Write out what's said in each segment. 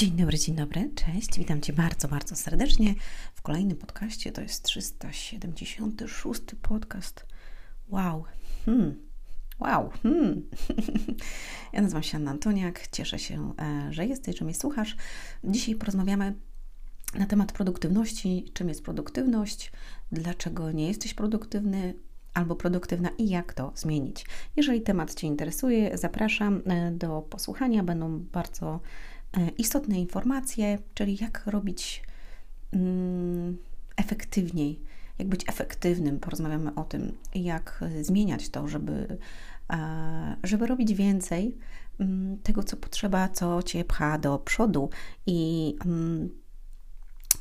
Dzień dobry, dzień dobry, cześć, witam Cię bardzo, bardzo serdecznie w kolejnym podcaście. To jest 376 podcast. Wow, hmm. wow. Hmm. ja nazywam się Anna Antoniak, cieszę się, e, że jesteś, że mnie słuchasz. Dzisiaj porozmawiamy na temat produktywności, czym jest produktywność, dlaczego nie jesteś produktywny, albo produktywna i jak to zmienić. Jeżeli temat Cię interesuje, zapraszam e, do posłuchania. Będą bardzo istotne informacje, czyli jak robić mm, efektywniej, jak być efektywnym. Porozmawiamy o tym, jak zmieniać to, żeby, e, żeby robić więcej mm, tego, co potrzeba, co Cię pcha do przodu i mm,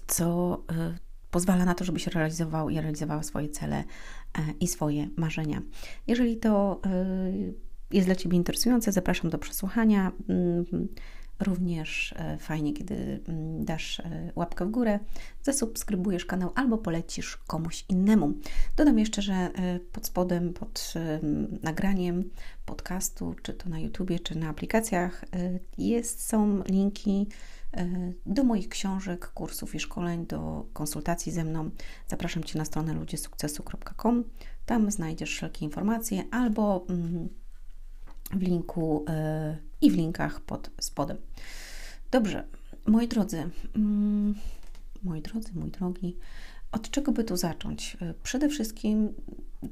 co e, pozwala na to, żebyś realizował i realizowała swoje cele i swoje marzenia. Jeżeli to jest dla Ciebie interesujące, zapraszam do przesłuchania. Również e, fajnie, kiedy mm, dasz e, łapkę w górę, zasubskrybujesz kanał albo polecisz komuś innemu. Dodam jeszcze, że e, pod spodem, pod nagraniem podcastu, czy to na YouTubie, czy na aplikacjach, jest, są linki do moich książek, kursów i szkoleń, do konsultacji ze mną. Zapraszam Cię na stronę ludziesukcesu.com. Tam znajdziesz wszelkie informacje albo mm, w linku i w linkach pod spodem. Dobrze, moi drodzy, mm, moi drodzy, mój drogi, od czego by tu zacząć? E, przede wszystkim,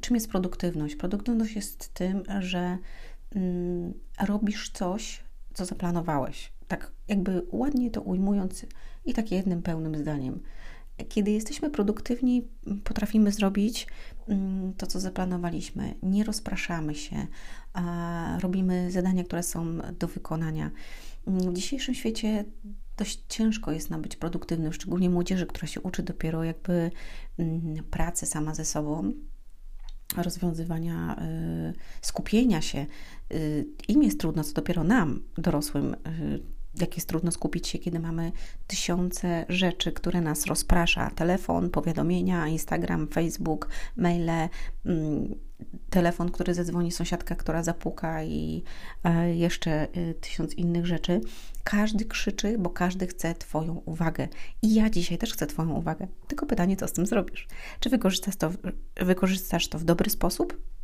czym jest produktywność? Produktywność jest tym, że mm, robisz coś, co zaplanowałeś. Tak jakby ładnie to ujmując i tak jednym pełnym zdaniem. Kiedy jesteśmy produktywni, potrafimy zrobić mm, to, co zaplanowaliśmy. Nie rozpraszamy się, robimy zadania, które są do wykonania. W dzisiejszym świecie dość ciężko jest nam być produktywnym, szczególnie młodzieży, która się uczy dopiero jakby mm, pracy sama ze sobą rozwiązywania, y, skupienia się. Y, Im jest trudno, co dopiero nam, dorosłym, y, jak jest trudno skupić się, kiedy mamy tysiące rzeczy, które nas rozprasza. Telefon, powiadomienia, Instagram, Facebook, maile, mm, telefon, który zadzwoni, sąsiadka, która zapuka i e, jeszcze e, tysiąc innych rzeczy. Każdy krzyczy, bo każdy chce Twoją uwagę. I ja dzisiaj też chcę Twoją uwagę. Tylko pytanie, co z tym zrobisz? Czy wykorzystasz to, wykorzystasz to w dobry sposób?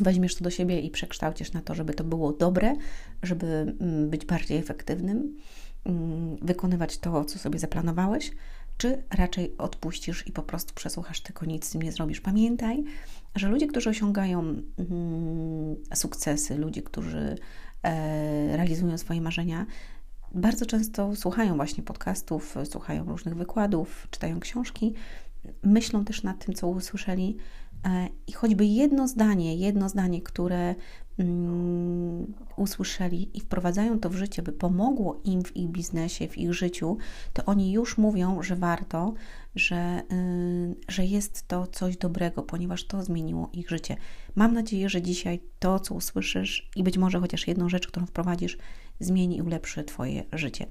Weźmiesz to do siebie i przekształcisz na to, żeby to było dobre, żeby mm, być bardziej efektywnym, mm, wykonywać to, co sobie zaplanowałeś, czy raczej odpuścisz i po prostu przesłuchasz tylko nic z tym nie zrobisz. Pamiętaj, że ludzie, którzy osiągają mm, sukcesy, ludzie, którzy e, realizują swoje marzenia, bardzo często słuchają właśnie podcastów, słuchają różnych wykładów, czytają książki, myślą też nad tym, co usłyszeli, I choćby jedno zdanie, jedno zdanie, które mm, usłyszeli i wprowadzają to w życie, by pomogło im w ich biznesie, w ich życiu, to oni już mówią, że warto, że, y, że jest to coś dobrego, ponieważ to zmieniło ich życie. Mam nadzieję, że dzisiaj to, co usłyszysz i być może chociaż jedną rzecz, którą wprowadzisz, zmieni i ulepszy Twoje życie.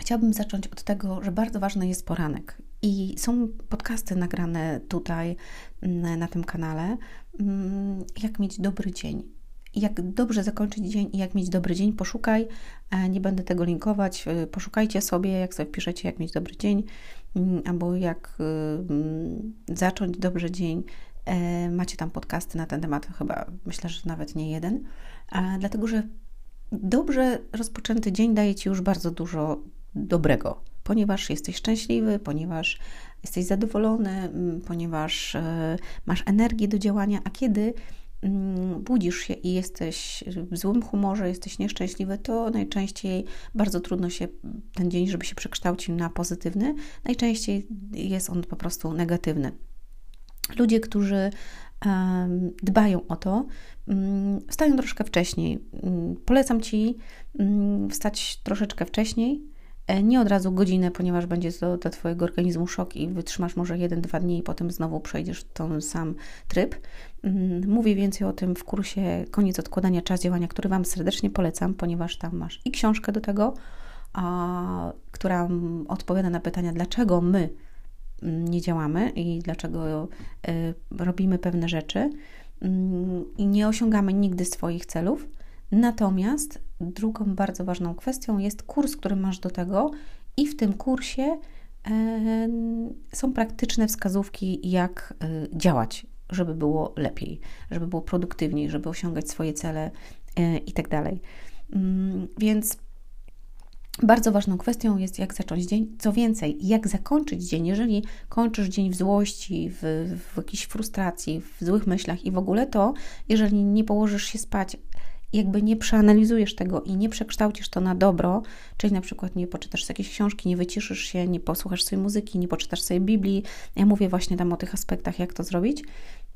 Chciałabym zacząć od tego, że bardzo ważny jest poranek. I są podcasty nagrane tutaj mm, na tym kanale, mm, jak mieć dobry dzień. Jak dobrze zakończyć dzień i jak mieć dobry dzień, poszukaj. E, nie będę tego linkować. E, poszukajcie sobie, jak sobie wpiszecie, jak mieć dobry dzień, mm, albo jak zacząć dobrze dzień. E, macie tam podcasty na ten temat, chyba myślę, że nawet nie jeden, dlatego że dobrze rozpoczęty dzień daje Ci już bardzo dużo dobrego, ponieważ jesteś szczęśliwy, ponieważ jesteś zadowolony, mm, ponieważ e, masz energię do działania, a kiedy mm, budzisz się i jesteś w złym humorze, jesteś nieszczęśliwy, to najczęściej bardzo trudno się ten dzień, żeby się przekształcił na pozytywny, najczęściej jest on po prostu negatywny. Ludzie, którzy dbają o to, mm, wstają troszkę wcześniej. Polecam Ci wstać troszeczkę wcześniej, nie od razu godzinę, ponieważ będzie to dla Twojego organizmu szok i wytrzymasz może jeden-dwa dni i potem znowu przejdziesz ten sam tryb. Mm, mówię więcej o tym w kursie Koniec odkładania, czas działania, który Wam serdecznie polecam, ponieważ tam masz i książkę do tego, a, która odpowiada na pytania, dlaczego my mm, nie działamy i dlaczego y, robimy pewne rzeczy y, i nie osiągamy nigdy swoich celów. Natomiast drugą bardzo ważną kwestią jest kurs, który masz do tego, i w tym kursie są praktyczne wskazówki, jak e, działać, żeby było lepiej, żeby było produktywniej, żeby osiągać swoje cele e, i tak. Mm, więc bardzo ważną kwestią jest, jak zacząć dzień. Co więcej, jak zakończyć dzień. Jeżeli kończysz dzień w złości, w, w jakiejś frustracji, w złych myślach i w ogóle, to jeżeli nie położysz się spać jakby nie przeanalizujesz tego i nie przekształcisz to na dobro, czyli na przykład nie poczytasz jakiejś książki, nie wyciszysz się, nie posłuchasz sobie muzyki, nie poczytasz sobie Biblii, ja mówię właśnie tam o tych aspektach, jak to zrobić,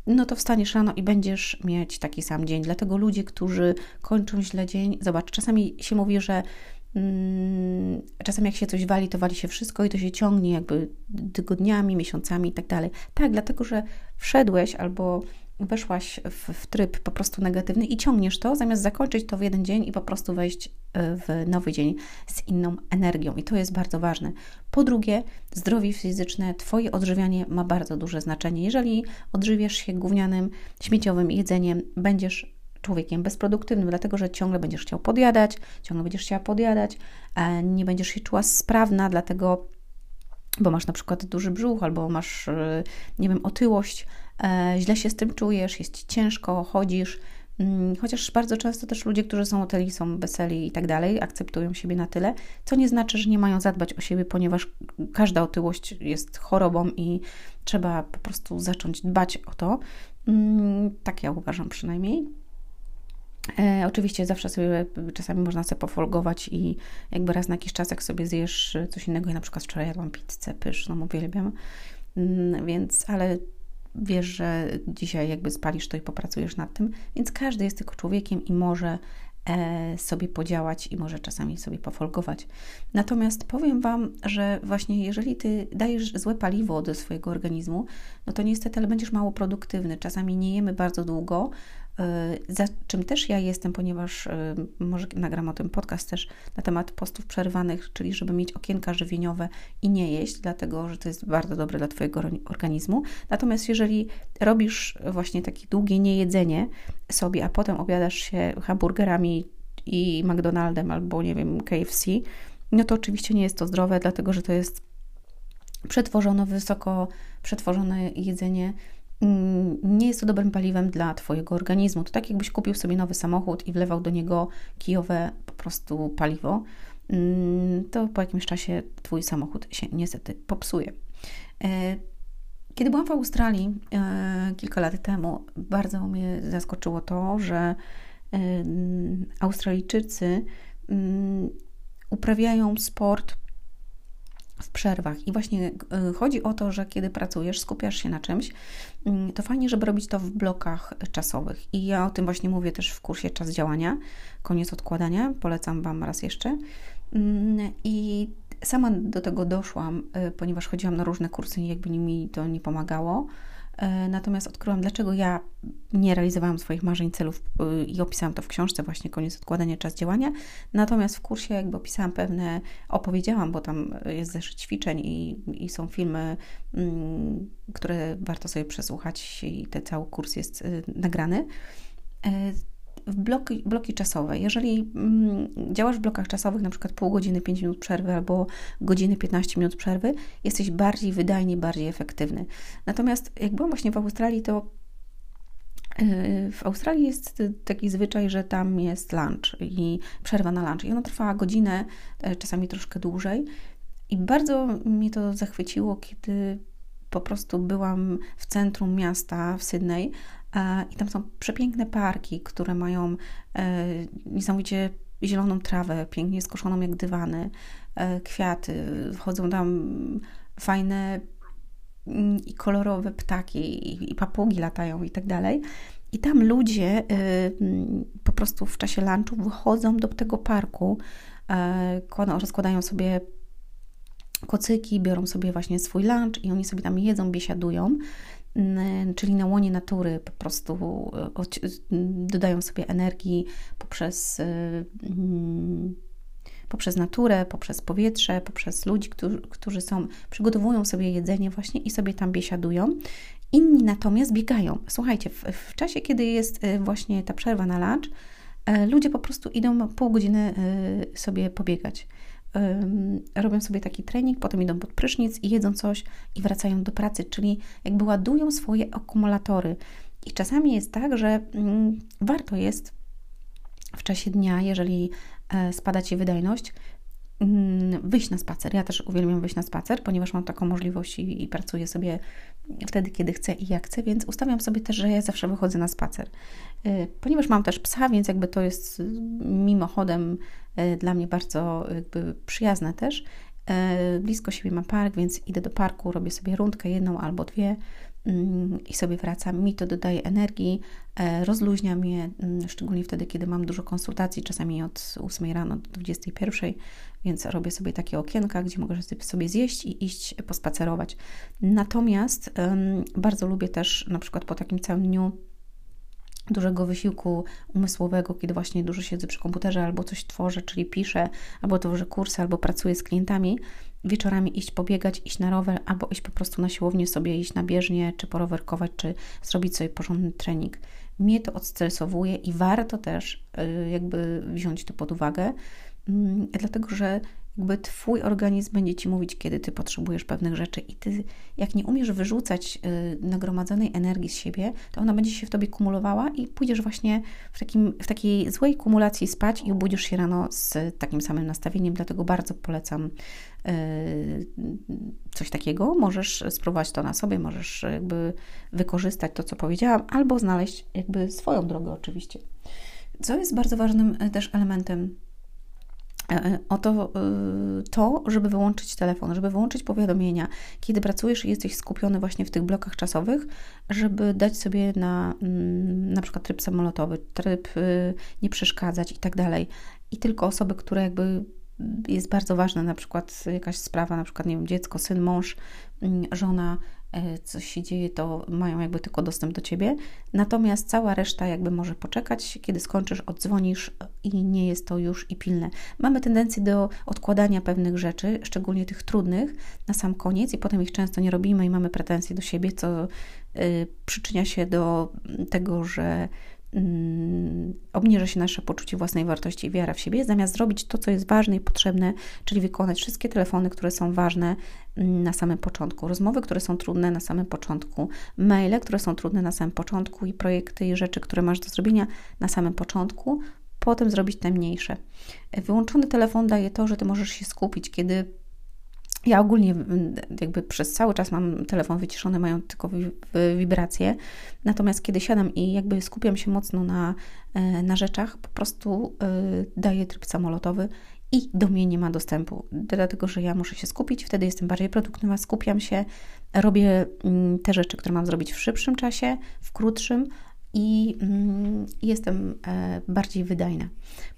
no to wstaniesz rano i będziesz mieć taki sam dzień. Dlatego ludzie, którzy kończą źle dzień, zobacz, czasami się mówi, że mm, czasami jak się coś wali, to wali się wszystko i to się ciągnie jakby tygodniami, miesiącami i tak dalej. Tak, dlatego, że wszedłeś albo weszłaś w, w, tryb po prostu negatywny i ciągniesz to, zamiast zakończyć to w jeden dzień i po prostu wejść e, w nowy dzień z inną energią. I to jest bardzo ważne. Po drugie, zdrowie fizyczne, Twoje odżywianie ma bardzo duże znaczenie. Jeżeli odżywiasz się gównianym, śmieciowym jedzeniem, będziesz człowiekiem bezproduktywnym, dlatego że ciągle będziesz chciał podjadać, ciągle będziesz chciała podjadać, nie będziesz się czuła sprawna, dlatego bo masz na przykład duży brzuch albo masz, e, nie wiem, otyłość, e, źle się z tym czujesz, jest ci ciężko, chodzisz. Mm, chociaż bardzo często też ludzie, którzy są otyli, są weseli i tak dalej, akceptują siebie na tyle, co nie znaczy, że nie mają zadbać o siebie, ponieważ każda otyłość jest chorobą i trzeba po prostu zacząć dbać o to. Mm, tak ja uważam przynajmniej. E, oczywiście zawsze sobie, czasami można sobie pofolgować i jakby raz na jakiś czas, jak sobie zjesz coś innego, ja na przykład wczoraj jadłam pizzę pyszną, uwielbiam, mm, więc, ale wiesz, że dzisiaj jakby spalisz to i popracujesz nad tym, więc każdy jest tylko człowiekiem i może e, sobie podziałać i może czasami sobie pofolgować. Natomiast powiem Wam, że właśnie jeżeli Ty dajesz złe paliwo do swojego organizmu, no to niestety, ale będziesz mało produktywny. Czasami nie jemy bardzo długo, za czym też ja jestem, ponieważ e, może nagram o tym podcast też na temat postów przerwanych, czyli żeby mieć okienka żywieniowe i nie jeść, dlatego że to jest bardzo dobre dla Twojego organizmu. Natomiast jeżeli robisz właśnie takie długie niejedzenie sobie, a potem obiadasz się hamburgerami i McDonaldem albo nie wiem, KFC, no to oczywiście nie jest to zdrowe, dlatego że to jest przetworzone, wysoko przetworzone jedzenie, nie jest to dobrym paliwem dla Twojego organizmu. To tak jakbyś kupił sobie nowy samochód i wlewał do niego kijowe po prostu paliwo, mm, to po jakimś czasie Twój samochód się niestety popsuje. E, kiedy byłam w Australii e, kilka lat temu, bardzo mnie zaskoczyło to, że e, Australijczycy mm, uprawiają sport w przerwach. I właśnie y, chodzi o to, że kiedy pracujesz, skupiasz się na czymś, mm, to fajnie, żeby robić to w blokach czasowych. I ja o tym właśnie mówię też w kursie Czas Działania, koniec odkładania. Polecam Wam raz jeszcze. Mm, I sama do tego doszłam, y, ponieważ chodziłam na różne kursy i jakby mi to nie pomagało. E, natomiast odkryłam, dlaczego ja nie realizowałam swoich marzeń, celów y, i opisałam to w książce, właśnie koniec odkładania, czas działania. Natomiast w kursie jakby opisałam pewne, opowiedziałam, bo tam jest zeszyt ćwiczeń i, i są filmy, mm, które warto sobie przesłuchać i ten cały kurs jest y, nagrany e, w bloki, bloki czasowe. Jeżeli mm, działasz w blokach czasowych, na przykład pół godziny, 5 minut przerwy albo godziny, 15 minut przerwy, jesteś bardziej wydajny, bardziej efektywny. Natomiast jak byłam właśnie w Australii, to yy, w Australii jest taki zwyczaj, że tam jest lunch i przerwa na lunch. I ona trwała godzinę, e, czasami troszkę dłużej. I bardzo mnie to zachwyciło, kiedy po prostu byłam w centrum miasta w Sydney, i tam są przepiękne parki, które mają e, niesamowicie zieloną trawę, pięknie skoszoną jak dywany, e, kwiaty. Wchodzą tam fajne mm, i kolorowe ptaki, i papugi latają i tak dalej. I tam ludzie e, mm, po prostu w czasie lunchu wychodzą do tego parku, rozkładają sobie kocyki, biorą sobie właśnie swój lunch i oni sobie tam jedzą, biesiadują czyli na łonie natury po prostu e, dodają sobie energii poprzez, e, poprzez naturę, poprzez powietrze, poprzez ludzi, którzy, którzy są, przygotowują sobie jedzenie właśnie i sobie tam biesiadują. Inni natomiast biegają. Słuchajcie, w, w czasie, kiedy jest e, właśnie ta przerwa na lunch, ludzie po prostu idą pół godziny sobie pobiegać robią sobie taki trening, potem idą pod prysznic i jedzą coś i wracają do pracy, czyli jakby ładują swoje akumulatory. I czasami jest tak, że mm, warto jest w czasie dnia, jeżeli e, spada Ci wydajność, wyjść na spacer. Ja też uwielbiam wyjść na spacer, ponieważ mam taką możliwość i, i, pracuję sobie wtedy, kiedy chcę i jak chcę, więc ustawiam sobie też, że ja zawsze wychodzę na spacer. E, ponieważ mam też psa, więc jakby to jest mimochodem e, dla mnie bardzo jakby przyjazne też. Blisko siebie mam park, więc idę do parku, robię sobie rundkę, jedną albo dwie Mm, i sobie wracam. Mi to dodaje energii, e, rozluźnia mnie, mm, szczególnie wtedy, kiedy mam dużo konsultacji, czasami od 8 rano do 21, więc robię sobie takie okienka, gdzie mogę sobie zjeść i iść pospacerować. Natomiast bardzo lubię też na przykład po takim całym dniu dużego wysiłku umysłowego, kiedy właśnie dużo siedzę przy komputerze albo coś tworzę, czyli piszę, albo tworzę kursy, albo pracuję z klientami, wieczorami iść pobiegać, iść na rower, albo iść po prostu na siłownię sobie, iść na bieżnię, czy porowerkować, czy zrobić sobie porządny trening. Mnie to odstresowuje i warto też y, jakby wziąć to pod uwagę, mm, dlatego że jakby Twój organizm będzie Ci mówić, kiedy Ty potrzebujesz pewnych rzeczy i Ty, jak nie umiesz wyrzucać y, nagromadzonej energii z siebie, to ona będzie się w Tobie kumulowała i pójdziesz właśnie w, takim, w takiej złej kumulacji spać i obudzisz się rano z takim samym nastawieniem, dlatego bardzo polecam y, coś takiego. Możesz spróbować to na sobie, możesz jakby wykorzystać to, co powiedziałam, albo znaleźć jakby swoją drogę oczywiście. Co jest bardzo ważnym y, też elementem o to, e, to, żeby wyłączyć telefon, żeby wyłączyć powiadomienia, kiedy pracujesz i jesteś skupiony właśnie w tych blokach czasowych, żeby dać sobie na mm, na przykład tryb samolotowy, tryb y, nie przeszkadzać i tak dalej. I tylko osoby, które jakby jest bardzo ważne, na przykład jakaś sprawa, na przykład, nie wiem, dziecko, syn, mąż, mm, żona, e, coś się dzieje, to mają jakby tylko dostęp do ciebie. Natomiast cała reszta jakby może poczekać, kiedy skończysz, odzwonisz i nie jest to już i pilne. Mamy tendencję do odkładania pewnych rzeczy, szczególnie tych trudnych, na sam koniec i potem ich często nie robimy i mamy pretensje do siebie, co y, przyczynia się do tego, że obniża się nasze poczucie własnej wartości i wiara w siebie, zamiast zrobić to, co jest ważne i potrzebne, czyli wykonać wszystkie telefony, które są ważne mm, na samym początku, rozmowy, które są trudne na samym początku, maile, które są trudne na samym początku i projekty i rzeczy, które masz do zrobienia na samym początku, potem zrobić te mniejsze. Wyłączony telefon daje to, że ty możesz się skupić, kiedy ja ogólnie jakby przez cały czas mam telefon wyciszony, mają tylko wibracje. Natomiast kiedy siadam i jakby skupiam się mocno na, e, na rzeczach, po prostu e, daję tryb samolotowy i do mnie nie ma dostępu, dlatego że ja muszę się skupić, wtedy jestem bardziej produktywna, skupiam się, robię mm, te rzeczy, które mam zrobić w szybszym czasie, w krótszym i mm, jestem e, bardziej wydajna.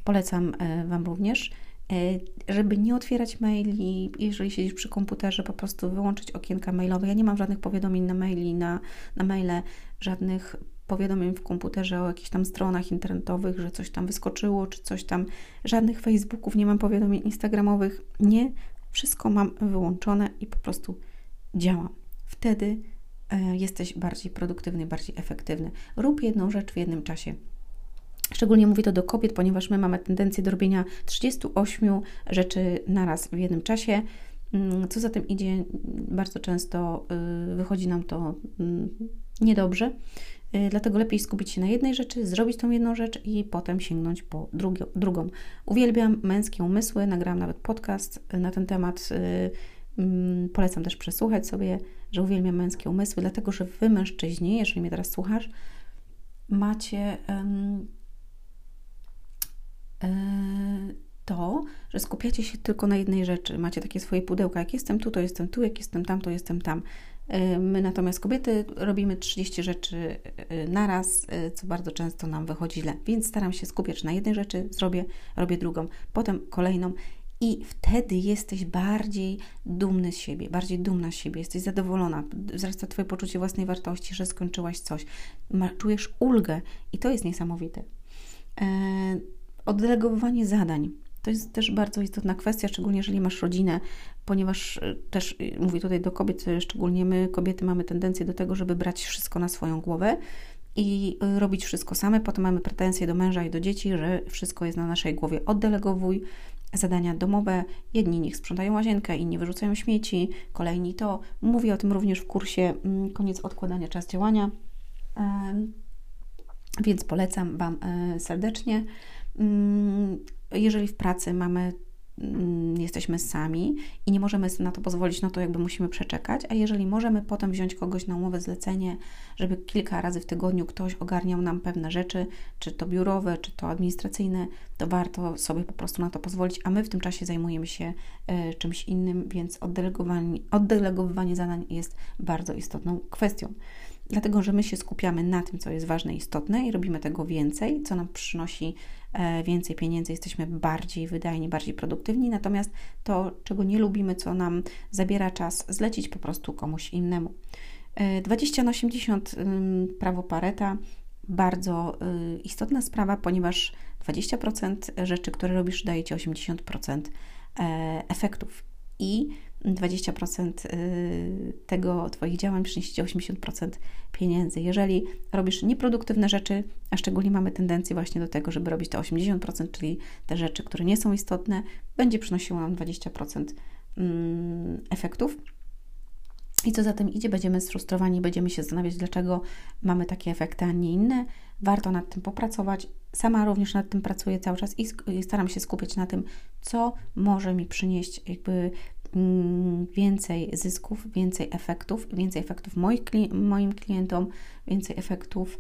Polecam Wam również. E, żeby nie otwierać maili, jeżeli siedzisz przy komputerze, po prostu wyłączyć okienka mailowe. Ja nie mam żadnych powiadomień na maili, na, na maile, żadnych powiadomień w komputerze o jakichś tam stronach internetowych, że coś tam wyskoczyło, czy coś tam, żadnych Facebooków, nie mam powiadomień Instagramowych. Nie, wszystko mam wyłączone i po prostu działam. Wtedy e, jesteś bardziej produktywny, bardziej efektywny. Rób jedną rzecz w jednym czasie. Szczególnie mówię to do kobiet, ponieważ my mamy tendencję do robienia 38 rzeczy naraz w jednym czasie. Mm, co za tym idzie, bardzo często y, wychodzi nam to mm, niedobrze. Y, dlatego lepiej skupić się na jednej rzeczy, zrobić tą jedną rzecz i potem sięgnąć po drugi, drugą. Uwielbiam męskie umysły, nagrałam nawet podcast na ten temat. Y, mm, polecam też przesłuchać sobie, że uwielbiam męskie umysły, dlatego że wy, mężczyźni, jeżeli mnie teraz słuchasz, macie to, że skupiacie się tylko na jednej rzeczy. Macie takie swoje pudełka. Jak jestem tu, to jestem tu, jak jestem tam, to jestem tam. E, my natomiast kobiety robimy 30 rzeczy e, naraz, co bardzo często nam wychodzi źle. Więc staram się skupiać na jednej rzeczy, zrobię, robię drugą, potem kolejną i wtedy jesteś bardziej dumny z siebie, bardziej dumna z siebie, jesteś zadowolona, wzrasta Twoje poczucie własnej wartości, że skończyłaś coś, czujesz ulgę i to jest niesamowite. Oddelegowywanie zadań. To jest też bardzo istotna kwestia, szczególnie jeżeli masz rodzinę, ponieważ e, też e, mówię tutaj do kobiet, e, szczególnie my, kobiety, mamy tendencję do tego, żeby brać wszystko na swoją głowę i robić wszystko same. Potem mamy pretensje do męża i do dzieci, że wszystko jest na naszej głowie. Oddelegowuj zadania domowe. Jedni niech sprzątają łazienkę, inni wyrzucają śmieci, kolejni to. Mówię o tym również w kursie mm, Koniec odkładania, czas działania. Więc polecam Wam serdecznie. Mm, jeżeli w pracy mamy Mm, jesteśmy sami i nie możemy na to pozwolić, no to jakby musimy przeczekać, a jeżeli możemy potem wziąć kogoś na umowę zlecenie, żeby kilka razy w tygodniu ktoś ogarniał nam pewne rzeczy, czy to biurowe, czy to administracyjne, to warto sobie po prostu na to pozwolić, a my w tym czasie zajmujemy się y, czymś innym, więc oddelegowanie, oddelegowywanie zadań jest bardzo istotną kwestią. Dlatego że my się skupiamy na tym, co jest ważne i istotne i robimy tego więcej, co nam przynosi więcej pieniędzy, jesteśmy bardziej wydajni, bardziej produktywni, natomiast to, czego nie lubimy, co nam zabiera czas, zlecić po prostu komuś innemu. 20 e, na 80 prawo Pareta bardzo y, istotna sprawa, ponieważ 20% rzeczy, które robisz, daje Ci 80% e, efektów. I 20% y, tego Twoich działań przyniesie Ci 80% pieniędzy. Jeżeli robisz nieproduktywne rzeczy, a szczególnie mamy tendencję właśnie do tego, żeby robić te 80%, czyli te rzeczy, które nie są istotne, będzie przynosiło nam 20% mm, efektów. I co za tym idzie, będziemy sfrustrowani, będziemy się zastanawiać, dlaczego mamy takie efekty, a nie inne. Warto nad tym popracować. Sama również nad tym pracuję cały czas i staram się skupiać na tym, co może mi przynieść jakby więcej zysków, więcej efektów, więcej efektów moich, moim klientom, więcej efektów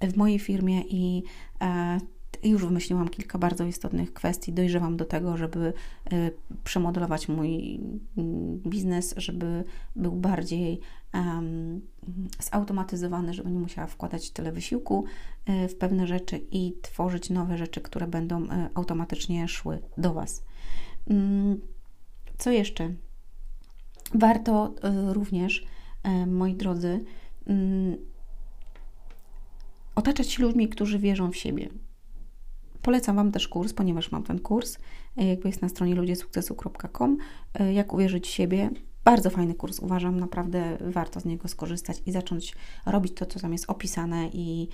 w mojej firmie i e, już wymyśliłam kilka bardzo istotnych kwestii. Dojrzewam do tego, żeby e, przemodelować mój mm, biznes, żeby był bardziej zautomatyzowany, żeby nie musiała wkładać tyle wysiłku e, w pewne rzeczy i tworzyć nowe rzeczy, które będą automatycznie szły do Was. Um, co jeszcze? Warto y, również, y, moi drodzy, y, otaczać się ludźmi, którzy wierzą w siebie. Polecam Wam też kurs, ponieważ mam ten kurs, jakby jest na stronie ludziesukcesu.com, jak uwierzyć w siebie. Bardzo fajny kurs, uważam, naprawdę warto z niego skorzystać i zacząć robić to, co tam jest opisane i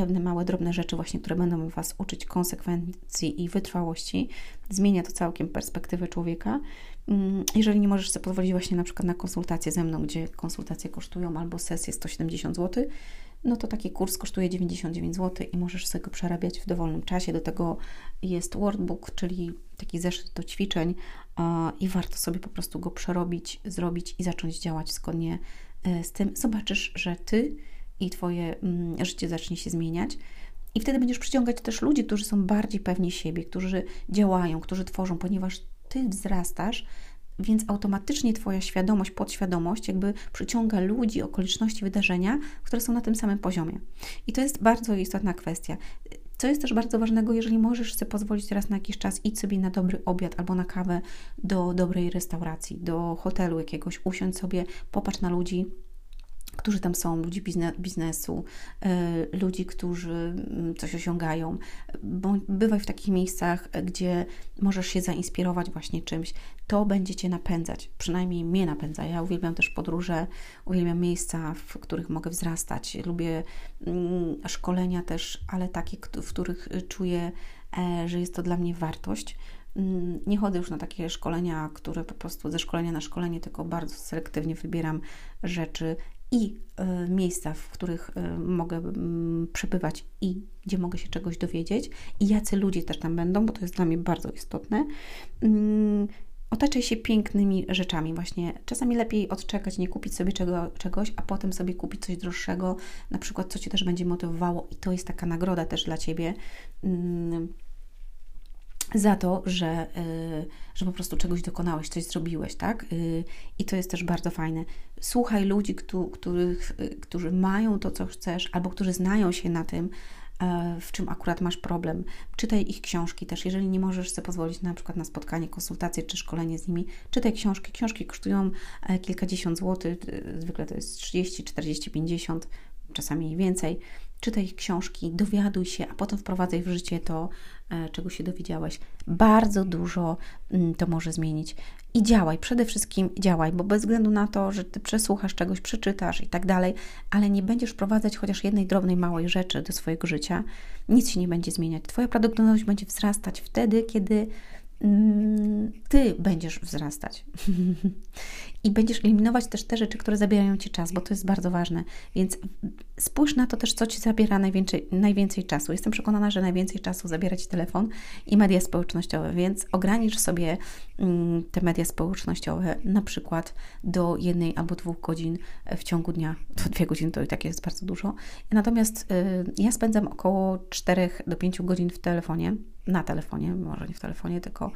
pewne małe, drobne rzeczy właśnie, które będą Was uczyć konsekwencji i wytrwałości. Zmienia to całkiem perspektywę człowieka. Mm, jeżeli nie możesz sobie pozwolić właśnie na przykład na konsultację ze mną, gdzie konsultacje kosztują albo sesje 170 zł, no to taki kurs kosztuje 99 zł i możesz sobie go przerabiać w dowolnym czasie. Do tego jest workbook, czyli taki zeszyt do ćwiczeń i warto sobie po prostu go przerobić, zrobić i zacząć działać zgodnie e, z tym. Zobaczysz, że Ty i Twoje mm, życie zacznie się zmieniać. I wtedy będziesz przyciągać też ludzi, którzy są bardziej pewni siebie, którzy działają, którzy tworzą, ponieważ Ty wzrastasz, więc automatycznie Twoja świadomość, podświadomość jakby przyciąga ludzi, okoliczności, wydarzenia, które są na tym samym poziomie. I to jest bardzo istotna kwestia. Co jest też bardzo ważnego, jeżeli możesz sobie pozwolić raz na jakiś czas, idź sobie na dobry obiad albo na kawę do dobrej restauracji, do hotelu jakiegoś, usiądź sobie, popatrz na ludzi, którzy tam są, ludzi biznesu, e, ludzi, którzy mm, coś osiągają. Bywaj w takich miejscach, gdzie możesz się zainspirować właśnie czymś. To będzie Cię napędzać, przynajmniej mnie napędza. Ja uwielbiam też podróże, uwielbiam miejsca, w których mogę wzrastać. Lubię mm, szkolenia też, ale takie, w których czuję, e, że jest to dla mnie wartość. Mm, nie chodzę już na takie szkolenia, które po prostu ze szkolenia na szkolenie, tylko bardzo selektywnie wybieram rzeczy i y, miejsca, w których y, mogę przebywać i gdzie mogę się czegoś dowiedzieć, i jacy ludzie też tam będą, bo to jest dla mnie bardzo istotne. Mm, otaczaj się pięknymi rzeczami. Właśnie czasami lepiej odczekać, nie kupić sobie czego, czegoś, a potem sobie kupić coś droższego, na przykład co Cię też będzie motywowało, i to jest taka nagroda też dla Ciebie. Za to, że, y, że po prostu czegoś dokonałeś, coś zrobiłeś, tak? Y, I to jest też bardzo fajne. Słuchaj ludzi, których, y, którzy mają to, co chcesz, albo którzy znają się na tym, e, w czym akurat masz problem. Czytaj ich książki też. Jeżeli nie możesz sobie pozwolić na przykład na spotkanie, konsultację czy szkolenie z nimi, czytaj książki. Książki kosztują e, kilkadziesiąt złotych, zwykle to jest 30, 40, 50, czasami więcej czytaj książki, dowiaduj się, a potem wprowadzaj w życie to, e, czego się dowiedziałeś. Bardzo dużo mm, to może zmienić. I działaj, przede wszystkim działaj, bo bez względu na to, że ty przesłuchasz czegoś, przeczytasz i tak dalej, ale nie będziesz wprowadzać chociaż jednej drobnej, małej rzeczy do swojego życia, nic się nie będzie zmieniać. Twoja produktywność będzie wzrastać wtedy, kiedy mm, ty będziesz wzrastać. I będziesz eliminować też te rzeczy, które zabierają ci czas, bo to jest bardzo ważne. Więc spójrz na to też, co ci zabiera najwięcej, najwięcej czasu. Jestem przekonana, że najwięcej czasu zabiera ci telefon i media społecznościowe, więc ogranicz sobie mm, te media społecznościowe na przykład do jednej albo dwóch godzin w ciągu dnia. To dwie godziny to i tak jest bardzo dużo. Natomiast y, ja spędzam około 4 do 5 godzin w telefonie, na telefonie, może nie w telefonie, tylko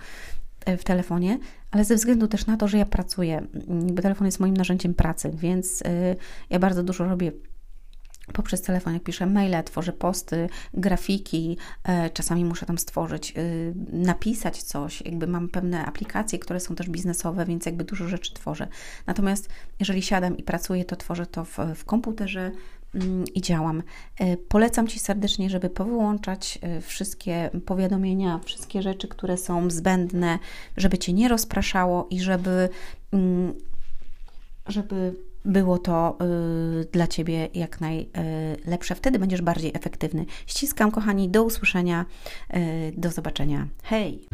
w telefonie, ale ze względu też na to, że ja pracuję, bo telefon jest moim narzędziem pracy, więc y, ja bardzo dużo robię poprzez telefon, jak piszę maile, tworzę posty, grafiki, e, czasami muszę tam stworzyć, y, napisać coś, jakby mam pewne aplikacje, które są też biznesowe, więc jakby dużo rzeczy tworzę. Natomiast jeżeli siadam i pracuję, to tworzę to w, w komputerze, Mm, i działam. E, polecam Ci serdecznie, żeby powyłączać e, wszystkie powiadomienia, wszystkie rzeczy, które są zbędne, żeby Cię nie rozpraszało i żeby, mm, żeby było to e, dla Ciebie jak najlepsze. Wtedy będziesz bardziej efektywny. Ściskam, kochani, do usłyszenia, do zobaczenia. Hej!